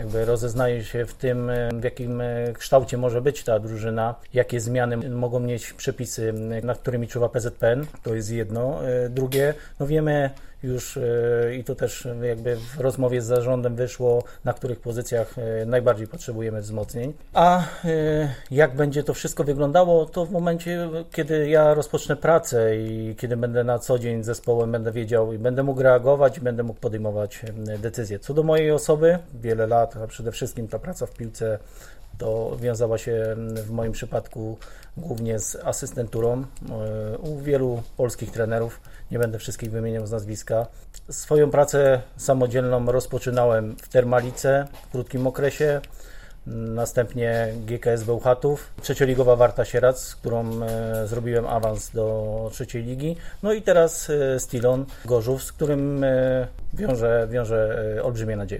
jakby rozeznaję się w tym, w jakim kształcie może być ta drużyna, jakie zmiany mogą mieć przepisy, nad którymi czuwa PZPN, to jest jedno. Drugie, no wiemy, już e, i to też jakby w rozmowie z zarządem wyszło, na których pozycjach e, najbardziej potrzebujemy wzmocnień. A e, jak będzie to wszystko wyglądało, to w momencie, kiedy ja rozpocznę pracę i kiedy będę na co dzień z zespołem, będę wiedział i będę mógł reagować i będę mógł podejmować decyzje. Co do mojej osoby, wiele lat, a przede wszystkim ta praca w piłce to wiązała się w moim przypadku głównie z asystenturą u wielu polskich trenerów nie będę wszystkich wymieniał z nazwiska. Swoją pracę samodzielną rozpoczynałem w Termalice w krótkim okresie, następnie GKS Bełchatów, trzecioligowa Warta Sierac, z którą e, zrobiłem awans do trzeciej ligi, no i teraz e, Stilon Gorzów, z którym e, wiąże, wiąże olbrzymie nadzieje.